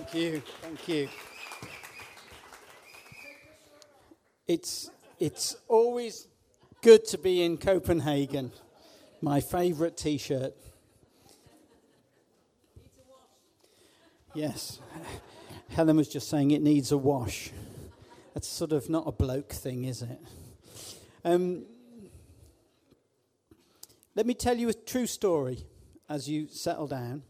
Thank you. Thank you. It's, it's always good to be in Copenhagen. My favourite t shirt. Yes. Helen was just saying it needs a wash. That's sort of not a bloke thing, is it? Um, let me tell you a true story as you settle down.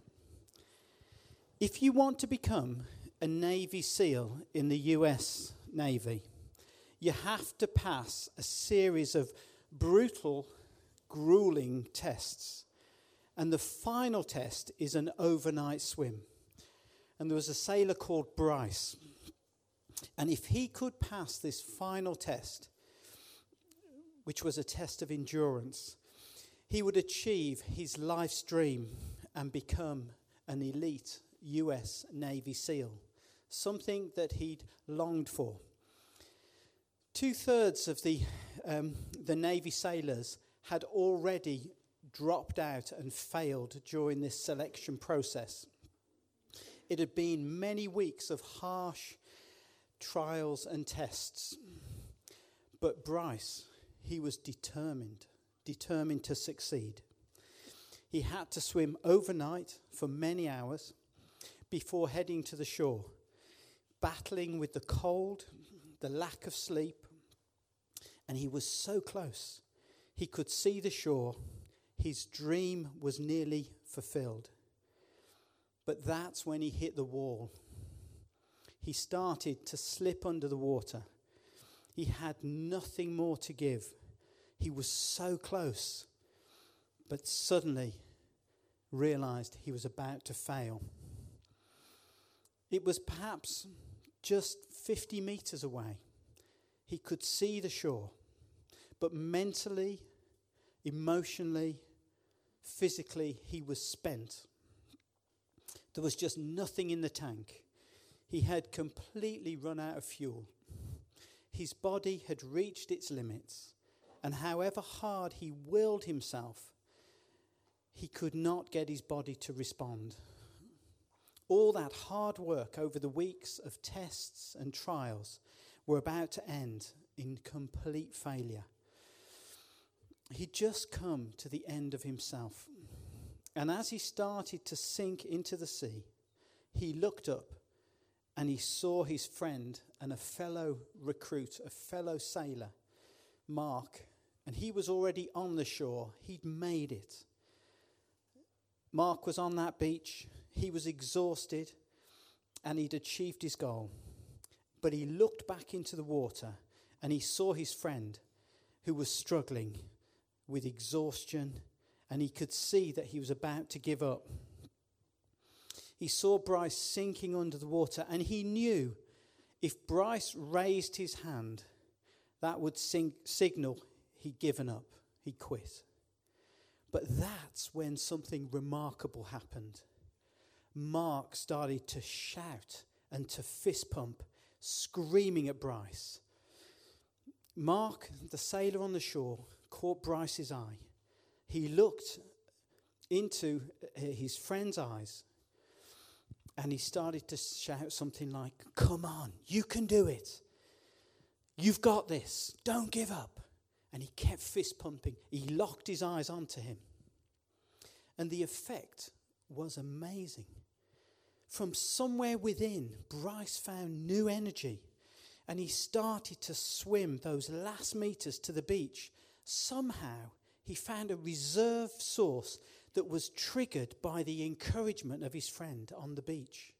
If you want to become a Navy SEAL in the US Navy, you have to pass a series of brutal, grueling tests. And the final test is an overnight swim. And there was a sailor called Bryce. And if he could pass this final test, which was a test of endurance, he would achieve his life's dream and become an elite US Navy SEAL, something that he'd longed for. Two thirds of the, um, the Navy sailors had already dropped out and failed during this selection process. It had been many weeks of harsh trials and tests. But Bryce, he was determined determined to succeed. He had to swim overnight for many hours before heading to the shore, battling with the cold, the lack of sleep, and he was so close. He could see the shore. His dream was nearly fulfilled. But that's when he hit the wall. He started to slip under the water. He had nothing more to give. He was so close, but suddenly realized he was about to fail. It was perhaps just 50 meters away. He could see the shore, but mentally, emotionally, physically, he was spent. There was just nothing in the tank. He had completely run out of fuel. His body had reached its limits. And however hard he willed himself, he could not get his body to respond. All that hard work over the weeks of tests and trials were about to end in complete failure. He'd just come to the end of himself. And as he started to sink into the sea, he looked up and he saw his friend and a fellow recruit, a fellow sailor, Mark, and he was already on the shore. He'd made it. Mark was on that beach. He was exhausted and he'd achieved his goal. But he looked back into the water and he saw his friend who was struggling with exhaustion and he could see that he was about to give up. He saw Bryce sinking under the water and he knew if Bryce raised his hand, that would sing, signal he'd given up, he'd quit. But that's when something remarkable happened. Mark started to shout and to fist pump, screaming at Bryce. Mark, the sailor on the shore, caught Bryce's eye. He looked into uh, his friend's eyes and he started to shout something like, Come on, you can do it. You've got this. Don't give up. And he kept fist pumping. He locked his eyes onto him. And the effect was amazing. From somewhere within, Bryce found new energy and he started to swim those last meters to the beach. Somehow, he found a reserve source that was triggered by the encouragement of his friend on the beach.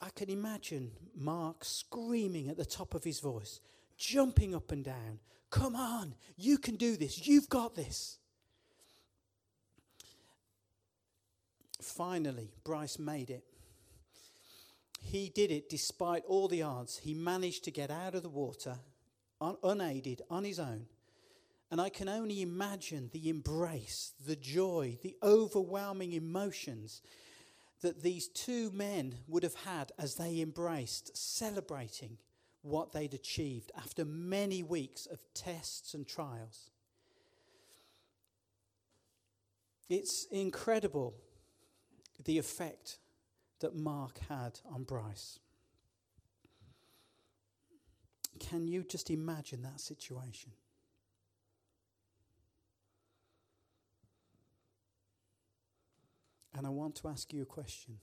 I can imagine Mark screaming at the top of his voice, jumping up and down, Come on, you can do this. You've got this. Finally, Bryce made it. He did it despite all the odds. He managed to get out of the water un- unaided on his own. And I can only imagine the embrace, the joy, the overwhelming emotions that these two men would have had as they embraced, celebrating what they'd achieved after many weeks of tests and trials. It's incredible the effect that Mark had on Bryce. Can you just imagine that situation? And I want to ask you a question.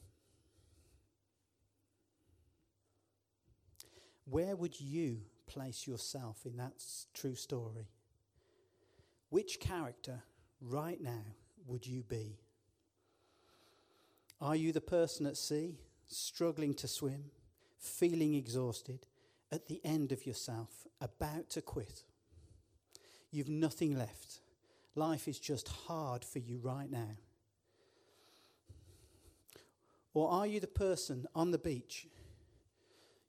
Where would you place yourself in that true story? Which character right now would you be? Are you the person at sea, struggling to swim, feeling exhausted, at the end of yourself, about to quit? You've nothing left. Life is just hard for you right now. Or are you the person on the beach?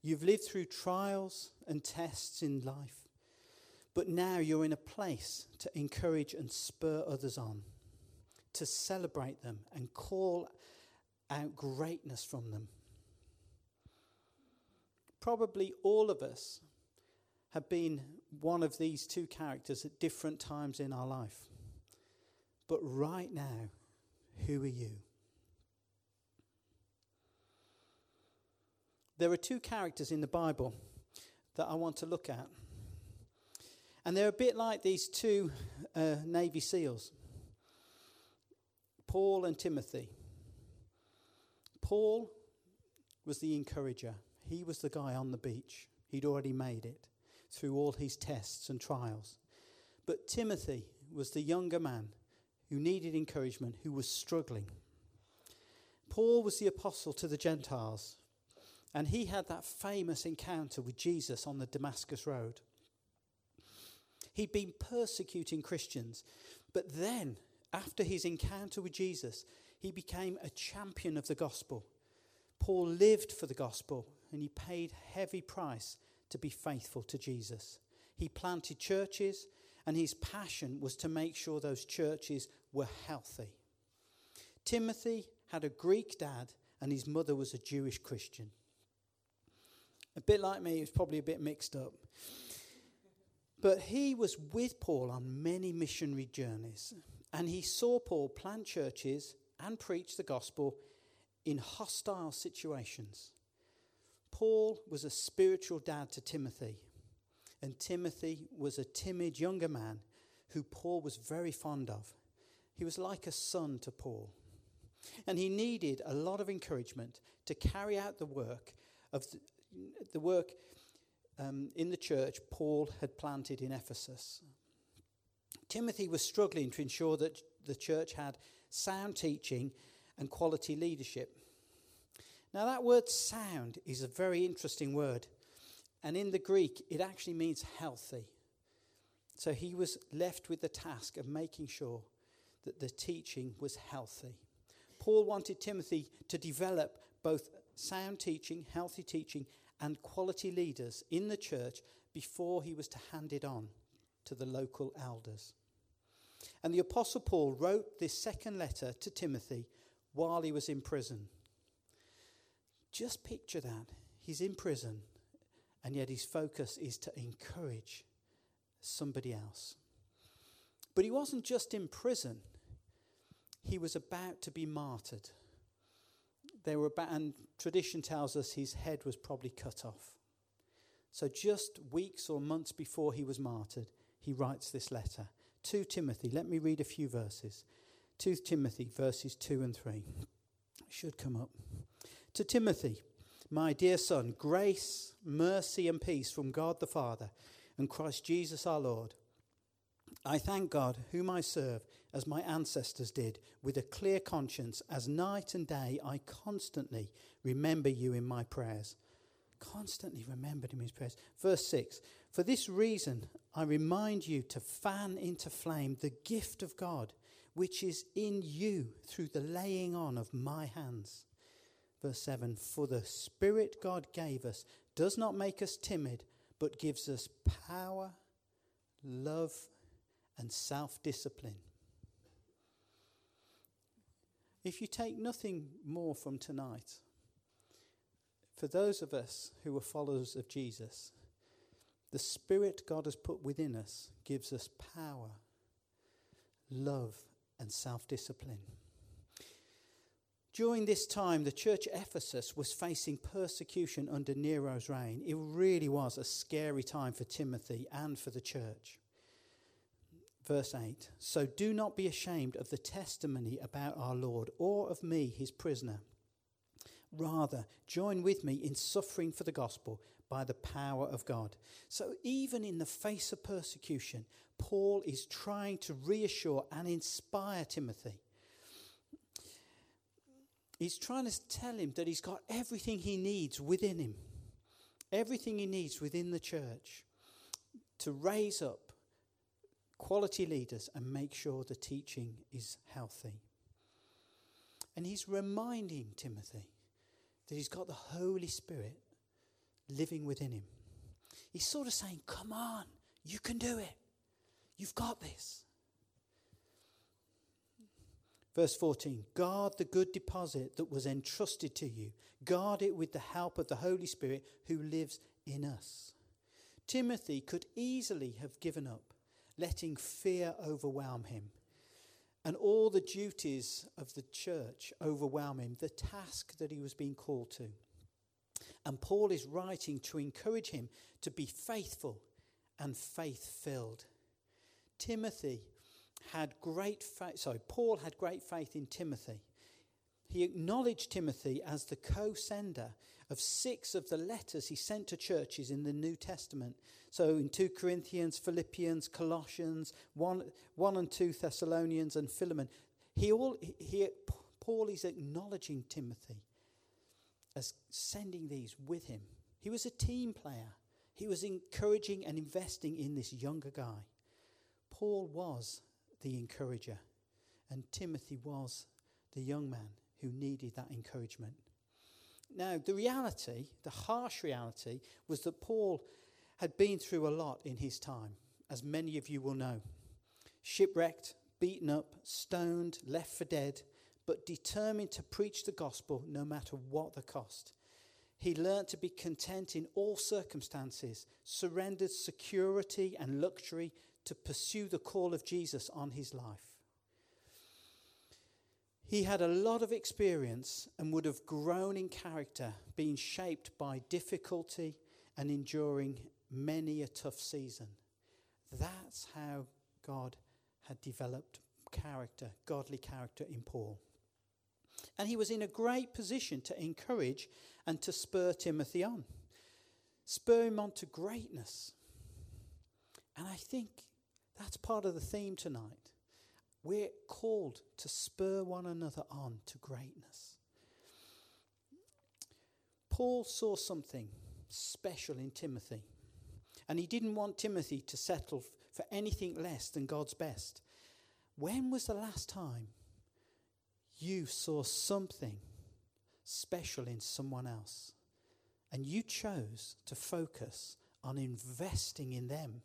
You've lived through trials and tests in life, but now you're in a place to encourage and spur others on, to celebrate them and call out greatness from them. Probably all of us have been one of these two characters at different times in our life. But right now, who are you? There are two characters in the Bible that I want to look at. And they're a bit like these two uh, Navy SEALs Paul and Timothy. Paul was the encourager, he was the guy on the beach. He'd already made it through all his tests and trials. But Timothy was the younger man who needed encouragement, who was struggling. Paul was the apostle to the Gentiles, and he had that famous encounter with Jesus on the Damascus Road. He'd been persecuting Christians, but then, after his encounter with Jesus, he became a champion of the gospel. Paul lived for the gospel and he paid heavy price to be faithful to Jesus. He planted churches and his passion was to make sure those churches were healthy. Timothy had a Greek dad and his mother was a Jewish Christian. A bit like me, he was probably a bit mixed up. But he was with Paul on many missionary journeys, and he saw Paul plant churches and preach the gospel in hostile situations. Paul was a spiritual dad to Timothy, and Timothy was a timid younger man who Paul was very fond of. He was like a son to Paul. And he needed a lot of encouragement to carry out the work of the, the work um, in the church Paul had planted in Ephesus. Timothy was struggling to ensure that the church had sound teaching and quality leadership. Now, that word sound is a very interesting word. And in the Greek, it actually means healthy. So he was left with the task of making sure that the teaching was healthy. Paul wanted Timothy to develop both sound teaching, healthy teaching, and quality leaders in the church before he was to hand it on to the local elders. And the Apostle Paul wrote this second letter to Timothy while he was in prison. Just picture that. He's in prison, and yet his focus is to encourage somebody else. But he wasn't just in prison, he was about to be martyred they were about, and tradition tells us his head was probably cut off. So, just weeks or months before he was martyred, he writes this letter to Timothy. Let me read a few verses. 2 Timothy, verses 2 and 3. should come up. To Timothy, my dear son, grace, mercy, and peace from God the Father and Christ Jesus our Lord. I thank God, whom I serve as my ancestors did, with a clear conscience, as night and day I constantly remember you in my prayers. Constantly remembered in his prayers. Verse 6 For this reason I remind you to fan into flame the gift of God, which is in you through the laying on of my hands. Verse 7 For the Spirit God gave us does not make us timid, but gives us power, love, and self discipline. If you take nothing more from tonight, for those of us who are followers of Jesus, the Spirit God has put within us gives us power, love, and self discipline. During this time, the church Ephesus was facing persecution under Nero's reign. It really was a scary time for Timothy and for the church. Verse 8 So do not be ashamed of the testimony about our Lord or of me, his prisoner. Rather, join with me in suffering for the gospel by the power of God. So, even in the face of persecution, Paul is trying to reassure and inspire Timothy. He's trying to tell him that he's got everything he needs within him, everything he needs within the church to raise up quality leaders and make sure the teaching is healthy. And he's reminding Timothy that he's got the Holy Spirit living within him. He's sort of saying, Come on, you can do it. You've got this. Verse 14 Guard the good deposit that was entrusted to you, guard it with the help of the Holy Spirit who lives in us. Timothy could easily have given up, letting fear overwhelm him and all the duties of the church overwhelm him, the task that he was being called to. And Paul is writing to encourage him to be faithful and faith filled. Timothy had great faith, sorry, Paul had great faith in Timothy. He acknowledged Timothy as the co sender of six of the letters he sent to churches in the New Testament. So in 2 Corinthians, Philippians, Colossians, 1, 1 and 2 Thessalonians, and Philemon, he all, he, Paul is acknowledging Timothy as sending these with him. He was a team player. He was encouraging and investing in this younger guy. Paul was the encourager, and Timothy was the young man who needed that encouragement. Now, the reality, the harsh reality, was that Paul had been through a lot in his time, as many of you will know. Shipwrecked, beaten up, stoned, left for dead, but determined to preach the gospel no matter what the cost. He learnt to be content in all circumstances, surrendered security and luxury to pursue the call of Jesus on his life. He had a lot of experience and would have grown in character, being shaped by difficulty and enduring many a tough season. That's how God had developed character, godly character in Paul. And he was in a great position to encourage and to spur Timothy on, spur him on to greatness. And I think that's part of the theme tonight. We're called to spur one another on to greatness. Paul saw something special in Timothy, and he didn't want Timothy to settle for anything less than God's best. When was the last time you saw something special in someone else and you chose to focus on investing in them?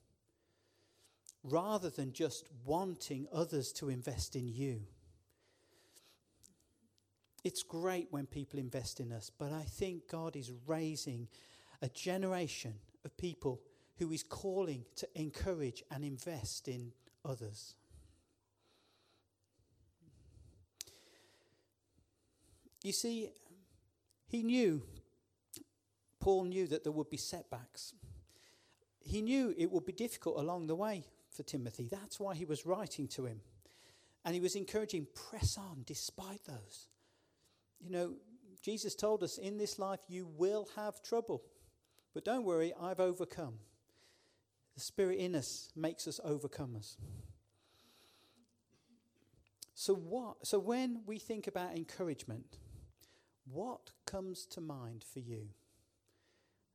rather than just wanting others to invest in you. It's great when people invest in us, but I think God is raising a generation of people who is calling to encourage and invest in others. You see, he knew, Paul knew that there would be setbacks. He knew it would be difficult along the way for Timothy. That's why he was writing to him. And he was encouraging, press on despite those. You know, Jesus told us in this life you will have trouble. But don't worry, I've overcome. The Spirit in us makes us overcomers. So what so when we think about encouragement, what comes to mind for you?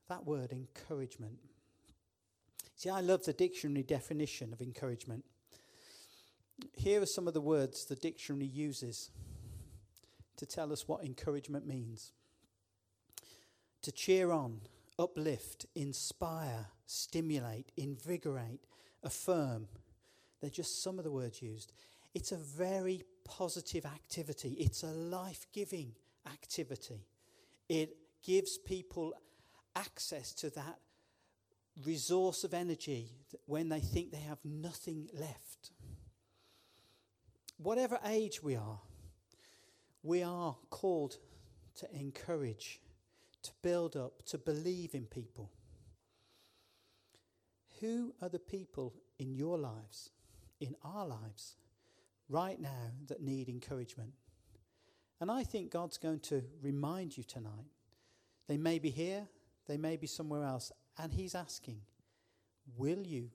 That word encouragement. See, I love the dictionary definition of encouragement. Here are some of the words the dictionary uses to tell us what encouragement means to cheer on, uplift, inspire, stimulate, invigorate, affirm. They're just some of the words used. It's a very positive activity, it's a life giving activity. It gives people access to that resource of energy when they think they have nothing left. Whatever age we are, We are called to encourage, to build up, to believe in people. Who are the people in your lives, in our lives, right now that need encouragement? And I think God's going to remind you tonight. They may be here, they may be somewhere else, and He's asking, Will you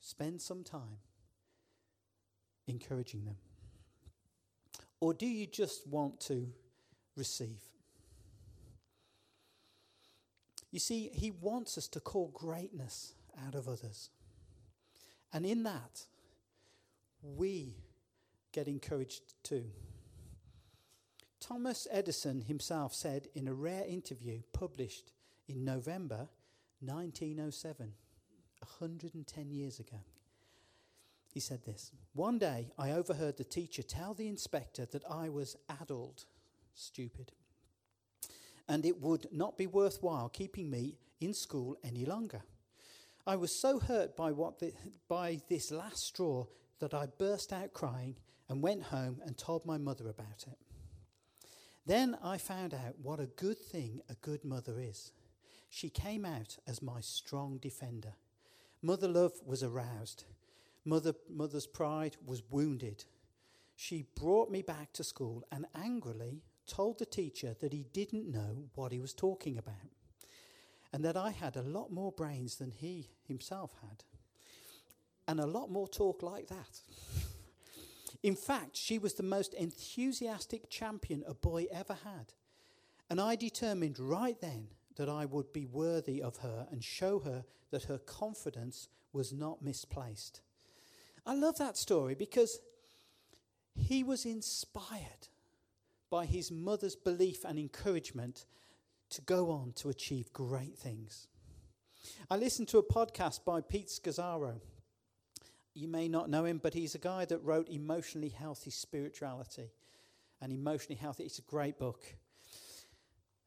spend some time encouraging them? Or do you just want to receive? You see, He wants us to call greatness out of others. And in that, we get encouraged too. Thomas Edison himself said in a rare interview published in November 1907, 110 years ago, he said this One day I overheard the teacher tell the inspector that I was addled, stupid, and it would not be worthwhile keeping me in school any longer. I was so hurt by, what the, by this last straw that I burst out crying and went home and told my mother about it. Then I found out what a good thing a good mother is. She came out as my strong defender. Mother love was aroused. Mother, mother's pride was wounded. She brought me back to school and angrily told the teacher that he didn't know what he was talking about and that I had a lot more brains than he himself had, and a lot more talk like that. In fact, she was the most enthusiastic champion a boy ever had, and I determined right then that I would be worthy of her and show her that her confidence was not misplaced. I love that story because he was inspired by his mother's belief and encouragement to go on to achieve great things. I listened to a podcast by Pete Scazzero. You may not know him, but he's a guy that wrote Emotionally Healthy Spirituality and Emotionally Healthy. It's a great book.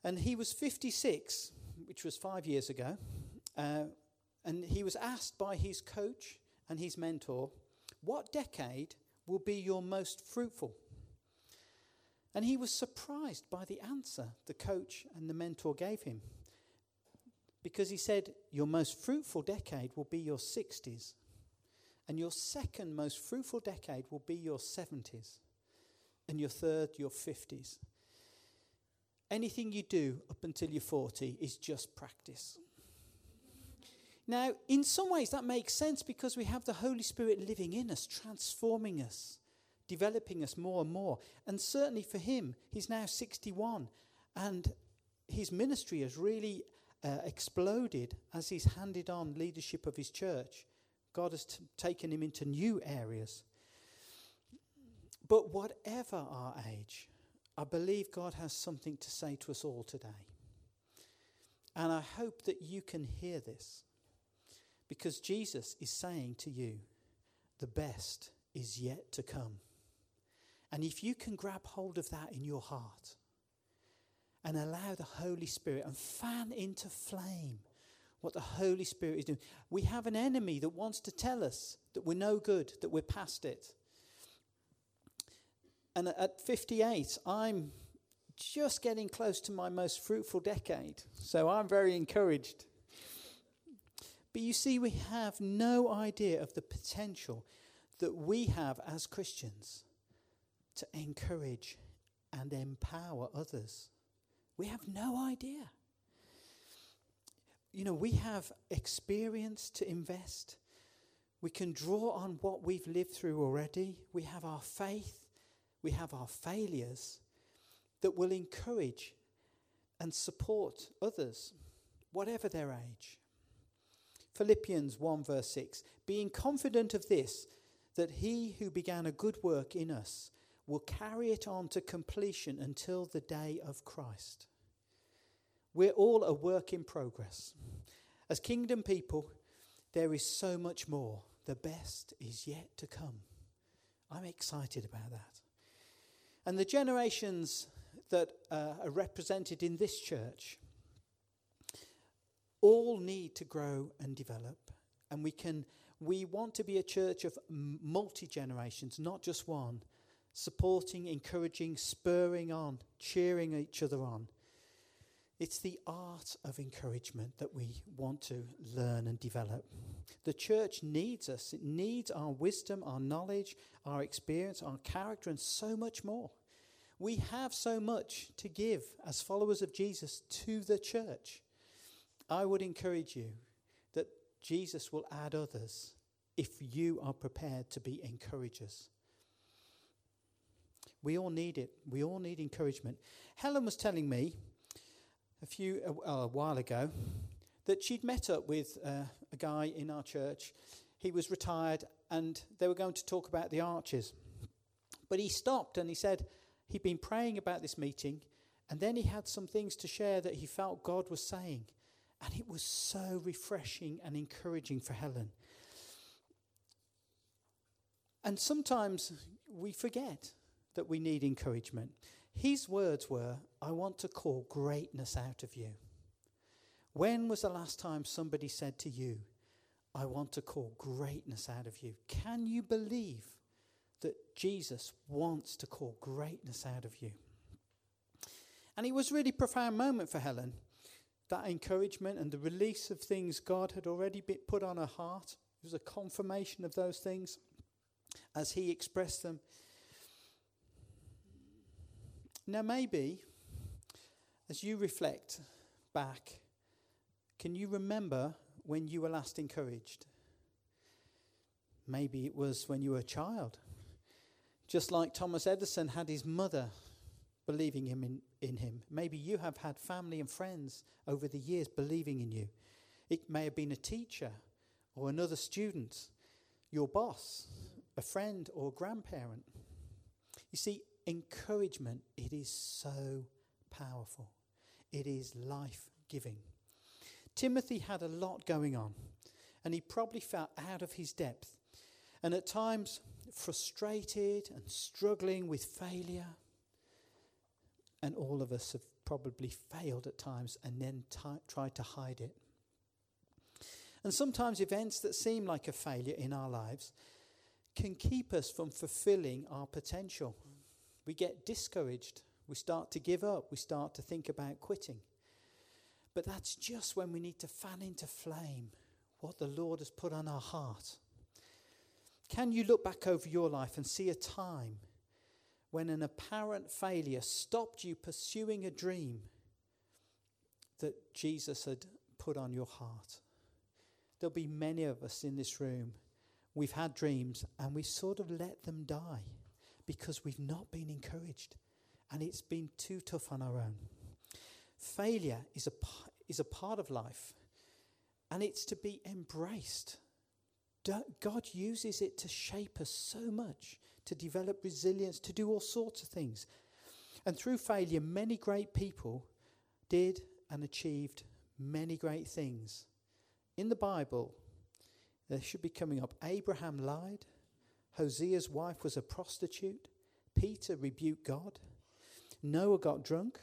And he was 56, which was five years ago. Uh, and he was asked by his coach and his mentor, What decade will be your most fruitful? And he was surprised by the answer the coach and the mentor gave him. Because he said, Your most fruitful decade will be your 60s, and your second most fruitful decade will be your 70s, and your third, your 50s. Anything you do up until you're 40 is just practice. Now, in some ways, that makes sense because we have the Holy Spirit living in us, transforming us developing us more and more. And certainly for him, he's now 61, and his ministry has really uh, exploded as he's handed on leadership of his church. God has t- taken him into new areas. But whatever our age, I believe God has something to say to us all today. And I hope that you can hear this because Jesus is saying to you, the best is yet to come. And if you can grab hold of that in your heart and allow the Holy Spirit and fan into flame what the Holy Spirit is doing, we have an enemy that wants to tell us that we're no good, that we're past it. And at 58, I'm just getting close to my most fruitful decade. So I'm very encouraged. But you see, we have no idea of the potential that we have as Christians to encourage and empower others. We have no idea. You know, we have experience to invest. We can draw on what we've lived through already. We have our faith. We have our failures that will encourage and support others, whatever their age. Philippians 1, verse 6 Being confident of this, that he who began a good work in us will carry it on to completion until the day of Christ. We're all a work in progress. As kingdom people, there is so much more. The best is yet to come. I'm excited about that. And the generations that uh, are represented in this church all need to grow and develop. And we can we want to be a church of multi generations, not just one, supporting, encouraging, spurring on, cheering each other on. It's the art of encouragement that we want to learn and develop. The church needs us. It needs our wisdom, our knowledge, our experience, our character, and so much more. We have so much to give as followers of Jesus to the church. I would encourage you that Jesus will add others if you are prepared to be encouragers. We all need it. We all need encouragement. Helen was telling me a few a, while ago that she'd met up with uh, a guy in our church. He was retired, and they were going to talk about the arches. But he stopped and he said he'd been praying about this meeting, and then he had some things to share that he felt God was saying. And it was so refreshing and encouraging for Helen. And sometimes we forget that we need encouragement. His words were, I want to call greatness out of you. When was the last time somebody said to you, I want to call greatness out of you? Can you believe that Jesus wants to call greatness out of you? And it was a really profound moment for Helen. That encouragement and the release of things God had already put on her heart. It was a confirmation of those things as he expressed them now, maybe as you reflect back, can you remember when you were last encouraged? Maybe it was when you were a child. Just like Thomas Edison had his mother believing him in, in him. Maybe you have had family and friends over the years believing in you. It may have been a teacher or another student, your boss, a friend or a grandparent. You see, encouragement, it is so powerful. It is life giving. Timothy had a lot going on, and he probably felt out of his depth, and at times frustrated and struggling with failure. And all of us have probably failed at times and then t- tried to hide it. And sometimes events that seem like a failure in our lives can keep us from fulfilling our potential we get discouraged. We start to give up. We start to think about quitting. But that's just when we need to fan into flame what the Lord has put on our heart. Can you look back over your life and see a time when an apparent failure stopped you pursuing a dream that Jesus had put on your heart? There'll be many of us in this room. We've had dreams and we sort of let them die because we've not been encouraged and it's been too tough on our own. Failure is a, is a part of life and it's to be embraced. God uses it to shape us so much, to develop resilience, to do all sorts of things. And through failure, many great people did and achieved many great things. In the Bible, there should be coming up Abraham lied, Hosea's wife was a prostitute. Peter rebuked God. Noah got drunk.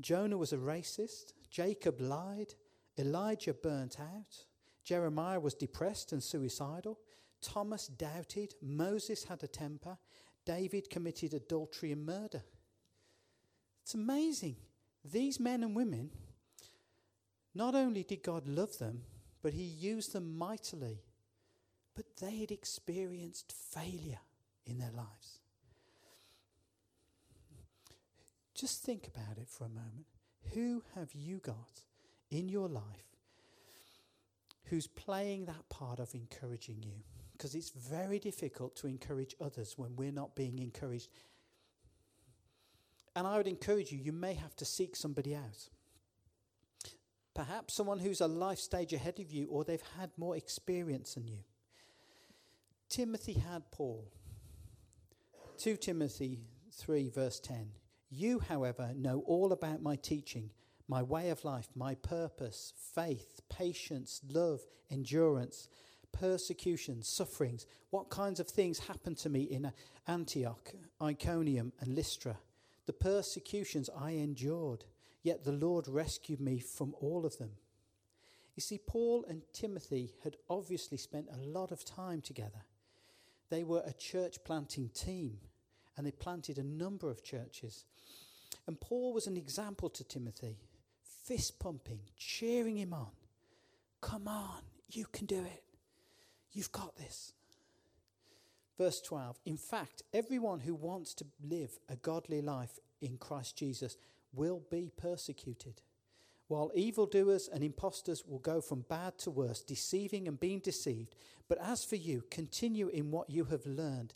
Jonah was a racist. Jacob lied. Elijah burnt out. Jeremiah was depressed and suicidal. Thomas doubted. Moses had a temper. David committed adultery and murder. It's amazing. These men and women, not only did God love them, but He used them mightily but they had experienced failure in their lives. Just think about it for a moment. Who have you got in your life who's playing that part of encouraging you? Because it's very difficult to encourage others when we're not being encouraged. And I would encourage you, you may have to seek somebody out. Perhaps someone who's a life stage ahead of you or they've had more experience than you. Timothy had Paul. 2 Timothy 3, verse 10. You, however, know all about my teaching, my way of life, my purpose, faith, patience, love, endurance, persecutions, sufferings. What kinds of things happened to me in Antioch, Iconium, and Lystra? The persecutions I endured, yet the Lord rescued me from all of them. You see, Paul and Timothy had obviously spent a lot of time together. They were a church planting team, and they planted a number of churches. And Paul was an example to Timothy, fist pumping, cheering him on. Come on, you can do it. You've got this. Verse 12 In fact, everyone who wants to live a godly life in Christ Jesus will be persecuted. While evildoers and impostors will go from bad to worse, deceiving and being deceived. But as for you, continue in what you have learned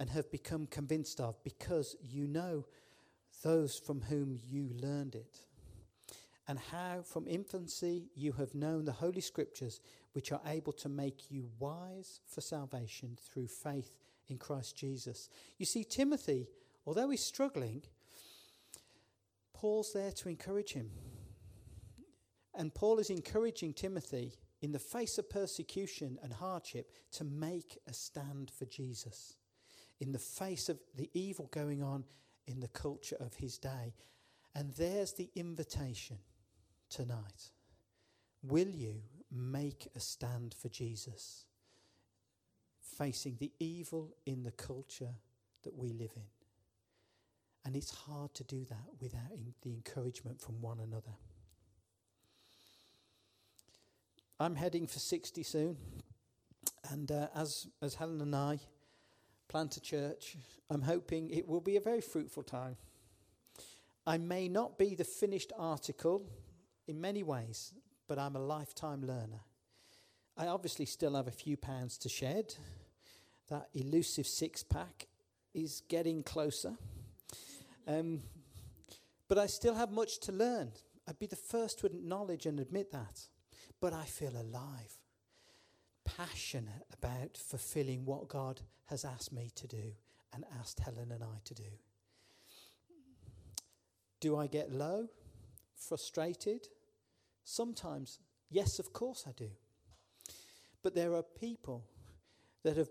and have become convinced of, because you know those from whom you learned it, and how from infancy you have known the Holy Scriptures, which are able to make you wise for salvation through faith in Christ Jesus. You see, Timothy, although he's struggling, Paul's there to encourage him. And Paul is encouraging Timothy in the face of persecution and hardship to make a stand for Jesus, in the face of the evil going on in the culture of his day. And there's the invitation tonight. Will you make a stand for Jesus, facing the evil in the culture that we live in? And it's hard to do that without the encouragement from one another. I'm heading for 60 soon, and uh, as, as Helen and I plant a church, I'm hoping it will be a very fruitful time. I may not be the finished article in many ways, but I'm a lifetime learner. I obviously still have a few pounds to shed. That elusive six pack is getting closer. Um, but I still have much to learn. I'd be the first to acknowledge and admit that but I feel alive, passionate about fulfilling what God has asked me to do and asked Helen and I to do. Do I get low, frustrated? Sometimes, yes, of course I do. But there are people that have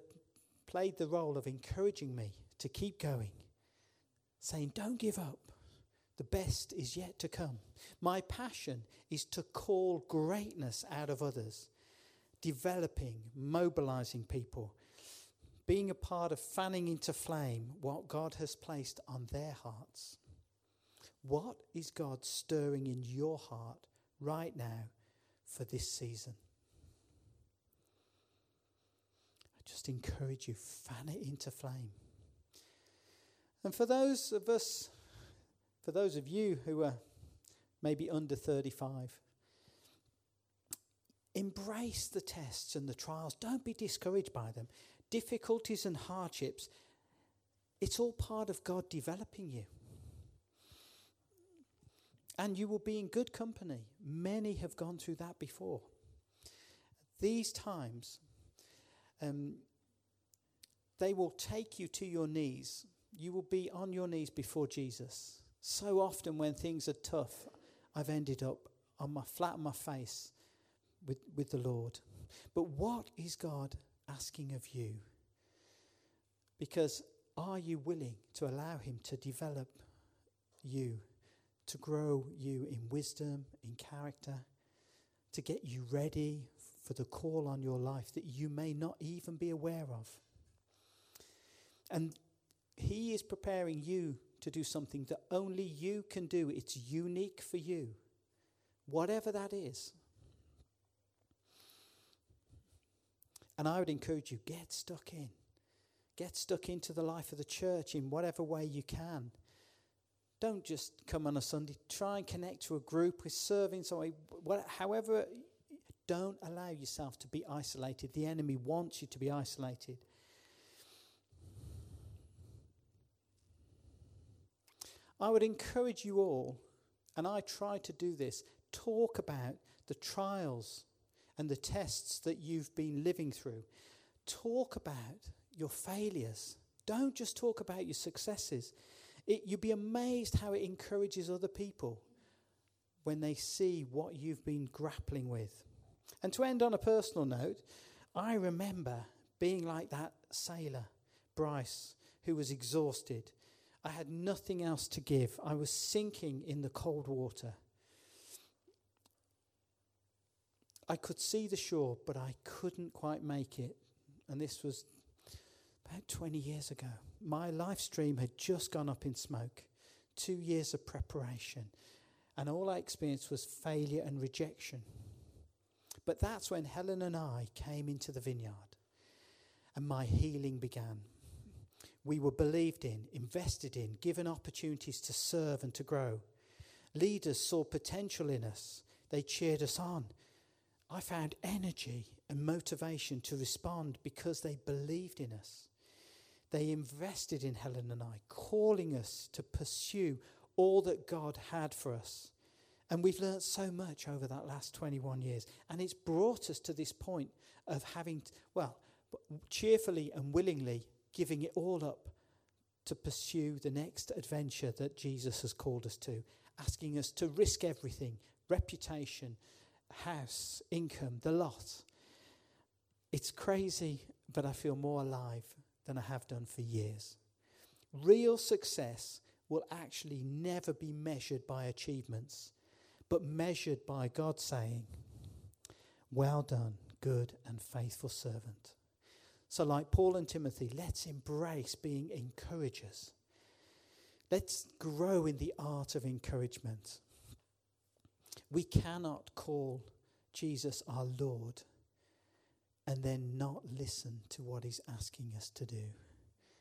played the role of encouraging me to keep going, saying, Don't give up. The best is yet to come. My passion is to call greatness out of others, developing, mobilizing people, being a part of fanning into flame what God has placed on their hearts. What is God stirring in your heart right now for this season? I just encourage you, fan it into flame. And for those of us for those of you who are maybe under 35, embrace the tests and the trials. Don't be discouraged by them. Difficulties and hardships, it's all part of God developing you. And you will be in good company. Many have gone through that before. These times, um, they will take you to your knees. You will be on your knees before Jesus so often, when things are tough, I've ended up on my flat on my face with, with the Lord. But what is God asking of you? Because are you willing to allow Him to develop you, to grow you in wisdom, in character, to get you ready for the call on your life that you may not even be aware of? And He is preparing you to do something that only you can do. It's unique for you, whatever that is. And I would encourage you get stuck in. Get stuck into the life of the church in whatever way you can. Don't just come on a Sunday. Try and connect to a group with serving. So, however, don't allow yourself to be isolated. The enemy wants you to be isolated. I would encourage you all, and I try to do this, talk about the trials and the tests that you've been living through. Talk about your failures. Don't just talk about your successes. It, you'd be amazed how it encourages other people when they see what you've been grappling with. And to end on a personal note, I remember being like that sailor, Bryce, who was exhausted I had nothing else to give. I was sinking in the cold water. I could see the shore, but I couldn't quite make it. And this was about 20 years ago. My live stream had just gone up in smoke, two years of preparation, and all I experienced was failure and rejection. But that's when Helen and I came into the vineyard and my healing began. We were believed in, invested in, given opportunities to serve and to grow. Leaders saw potential in us, they cheered us on. I found energy and motivation to respond because they believed in us. They invested in Helen and I, calling us to pursue all that God had for us. And we've learnt so much over that last 21 years. And it's brought us to this point of having, well, cheerfully and willingly giving it all up to pursue the next adventure that Jesus has called us to, asking us to risk everything reputation, house, income, the lot. It's crazy, but I feel more alive than I have done for years. Real success will actually never be measured by achievements, but measured by God saying, Well done, good and faithful servant. So, like Paul and Timothy, let's embrace being encouragers. Let's grow in the art of encouragement. We cannot call Jesus our Lord and then not listen to what he's asking us to do.